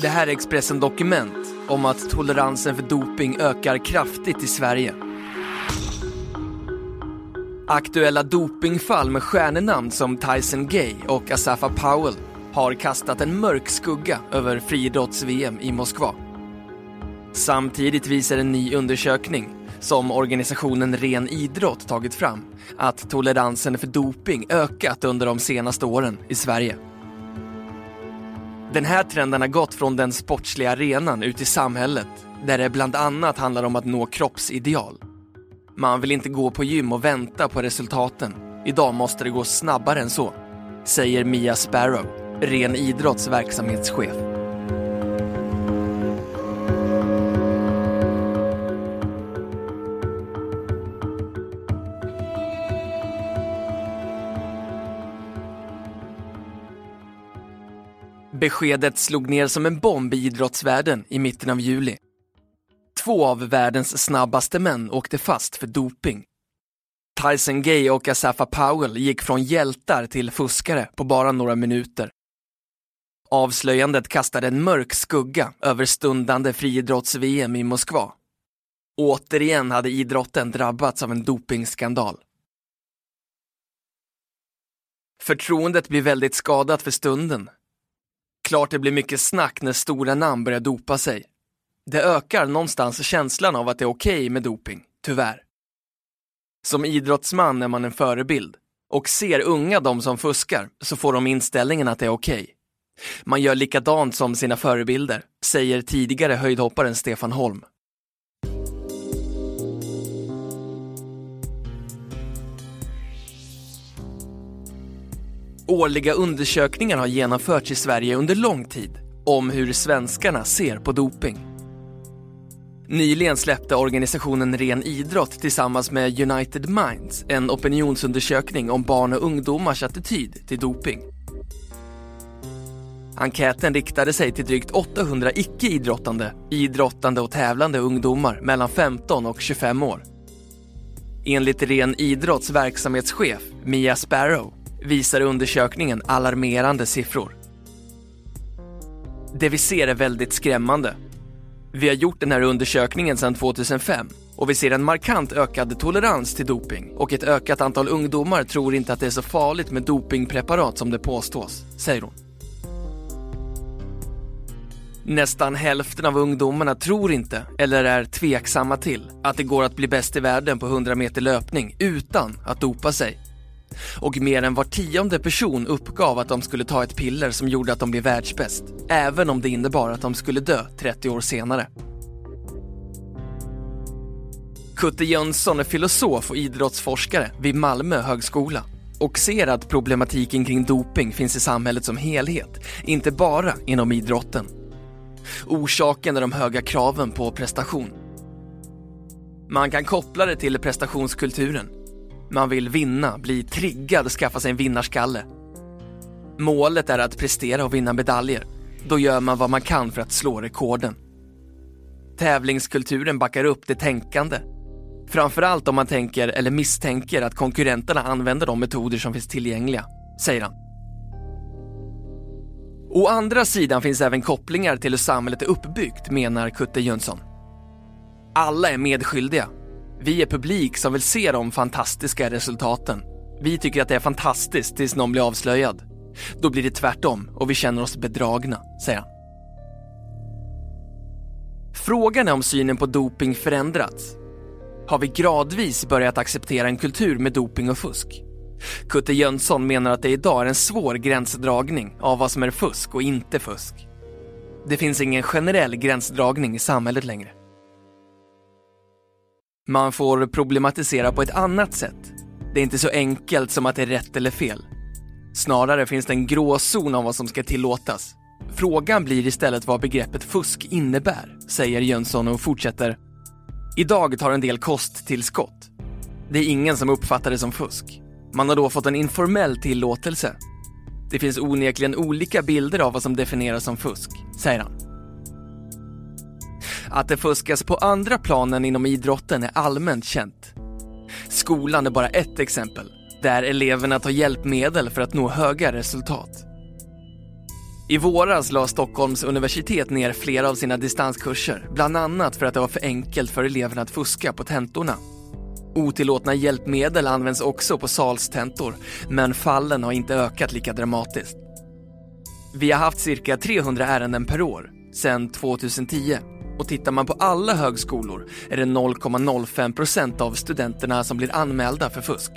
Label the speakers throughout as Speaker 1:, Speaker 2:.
Speaker 1: Det här är Expressen Dokument om att toleransen för doping ökar kraftigt i Sverige. Aktuella dopingfall med stjärnenamn som Tyson Gay och Asafa Powell har kastat en mörk skugga över friidrotts-VM i Moskva. Samtidigt visar en ny undersökning som organisationen Ren Idrott tagit fram att toleransen för doping ökat under de senaste åren i Sverige. Den här trenden har gått från den sportsliga arenan ut i samhället där det bland annat handlar om att nå kroppsideal. Man vill inte gå på gym och vänta på resultaten. Idag måste det gå snabbare än så, säger Mia Sparrow, Ren Idrotts verksamhetschef. Beskedet slog ner som en bomb i idrottsvärlden i mitten av juli. Två av världens snabbaste män åkte fast för doping. Tyson Gay och Asafa Powell gick från hjältar till fuskare på bara några minuter. Avslöjandet kastade en mörk skugga över stundande friidrotts-VM i Moskva. Återigen hade idrotten drabbats av en dopingskandal. Förtroendet blir väldigt skadat för stunden Klart det blir mycket snack när stora namn börjar dopa sig. Det ökar någonstans känslan av att det är okej okay med doping, tyvärr. Som idrottsman är man en förebild och ser unga de som fuskar så får de inställningen att det är okej. Okay. Man gör likadant som sina förebilder, säger tidigare höjdhopparen Stefan Holm. Årliga undersökningar har genomförts i Sverige under lång tid om hur svenskarna ser på doping. Nyligen släppte organisationen Ren Idrott tillsammans med United Minds en opinionsundersökning om barn och ungdomars attityd till doping. Enkäten riktade sig till drygt 800 icke-idrottande, idrottande och tävlande ungdomar mellan 15 och 25 år. Enligt Ren Idrotts verksamhetschef Mia Sparrow visar undersökningen alarmerande siffror. Det vi ser är väldigt skrämmande. Vi har gjort den här undersökningen sedan 2005 och vi ser en markant ökad tolerans till doping och ett ökat antal ungdomar tror inte att det är så farligt med dopingpreparat som det påstås, säger hon. Nästan hälften av ungdomarna tror inte, eller är tveksamma till, att det går att bli bäst i världen på 100 meter löpning utan att dopa sig och mer än var tionde person uppgav att de skulle ta ett piller som gjorde att de blev världsbäst, även om det innebar att de skulle dö 30 år senare. Kutte Jönsson är filosof och idrottsforskare vid Malmö högskola och ser att problematiken kring doping finns i samhället som helhet, inte bara inom idrotten. Orsaken är de höga kraven på prestation. Man kan koppla det till prestationskulturen man vill vinna, bli triggad, och skaffa sig en vinnarskalle. Målet är att prestera och vinna medaljer. Då gör man vad man kan för att slå rekorden. Tävlingskulturen backar upp det tänkande. Framförallt om man tänker eller misstänker att konkurrenterna använder de metoder som finns tillgängliga, säger han. Å andra sidan finns även kopplingar till hur samhället är uppbyggt, menar Kutte Jönsson. Alla är medskyldiga vi är publik som vill se de fantastiska resultaten. Vi tycker att det är fantastiskt tills någon blir avslöjad. Då blir det tvärtom och vi känner oss bedragna, säger han. Frågan är om synen på doping förändrats. Har vi gradvis börjat acceptera en kultur med doping och fusk? Kutte Jönsson menar att det idag är en svår gränsdragning av vad som är fusk och inte fusk. Det finns ingen generell gränsdragning i samhället längre. Man får problematisera på ett annat sätt. Det är inte så enkelt som att det är rätt eller fel. Snarare finns det en gråzon av vad som ska tillåtas. Frågan blir istället vad begreppet fusk innebär, säger Jönsson och fortsätter. Idag tar en del kosttillskott. Det är ingen som uppfattar det som fusk. Man har då fått en informell tillåtelse. Det finns onekligen olika bilder av vad som definieras som fusk, säger han. Att det fuskas på andra planen inom idrotten är allmänt känt. Skolan är bara ett exempel, där eleverna tar hjälpmedel för att nå höga resultat. I våras la Stockholms universitet ner flera av sina distanskurser, bland annat för att det var för enkelt för eleverna att fuska på tentorna. Otillåtna hjälpmedel används också på salstentor, men fallen har inte ökat lika dramatiskt. Vi har haft cirka 300 ärenden per år sedan 2010 och tittar man på alla högskolor är det 0,05% av studenterna som blir anmälda för fusk.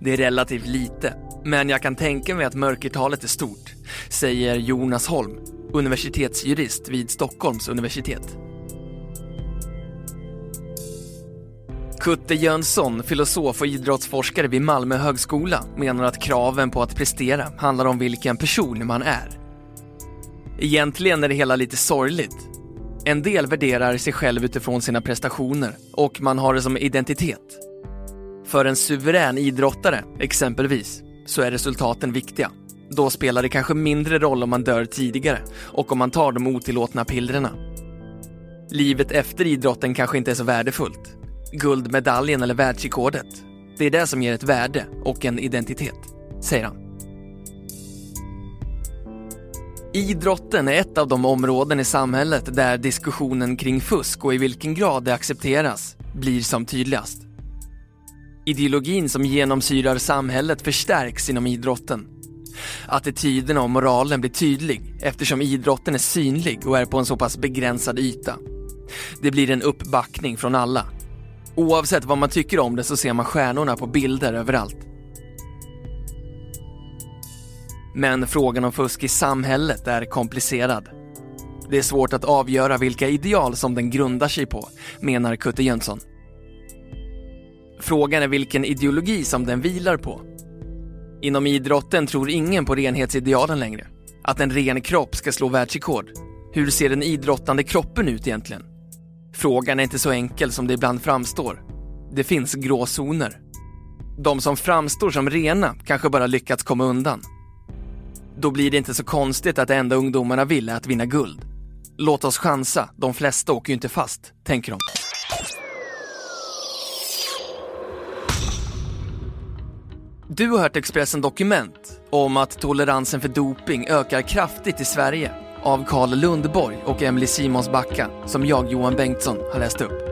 Speaker 1: Det är relativt lite, men jag kan tänka mig att mörkertalet är stort, säger Jonas Holm, universitetsjurist vid Stockholms universitet. Kutte Jönsson, filosof och idrottsforskare vid Malmö högskola, menar att kraven på att prestera handlar om vilken person man är. Egentligen är det hela lite sorgligt. En del värderar sig själv utifrån sina prestationer och man har det som identitet. För en suverän idrottare, exempelvis, så är resultaten viktiga. Då spelar det kanske mindre roll om man dör tidigare och om man tar de otillåtna pillerna. Livet efter idrotten kanske inte är så värdefullt. Guldmedaljen eller världsrekordet, det är det som ger ett värde och en identitet, säger han. Idrotten är ett av de områden i samhället där diskussionen kring fusk och i vilken grad det accepteras blir som tydligast. Ideologin som genomsyrar samhället förstärks inom idrotten. Attityderna och moralen blir tydlig eftersom idrotten är synlig och är på en så pass begränsad yta. Det blir en uppbackning från alla. Oavsett vad man tycker om det så ser man stjärnorna på bilder överallt. Men frågan om fusk i samhället är komplicerad. Det är svårt att avgöra vilka ideal som den grundar sig på, menar Kutte Jönsson. Frågan är vilken ideologi som den vilar på. Inom idrotten tror ingen på renhetsidealen längre. Att en ren kropp ska slå världsrekord. Hur ser den idrottande kroppen ut egentligen? Frågan är inte så enkel som det ibland framstår. Det finns gråzoner. De som framstår som rena kanske bara lyckats komma undan. Då blir det inte så konstigt att det enda ungdomarna vill är att vinna guld. Låt oss chansa, de flesta åker ju inte fast, tänker de. Du har hört Expressen Dokument om att toleransen för doping ökar kraftigt i Sverige av Karl Lundborg och Emily Simons Backa som jag, Johan Bengtsson, har läst upp.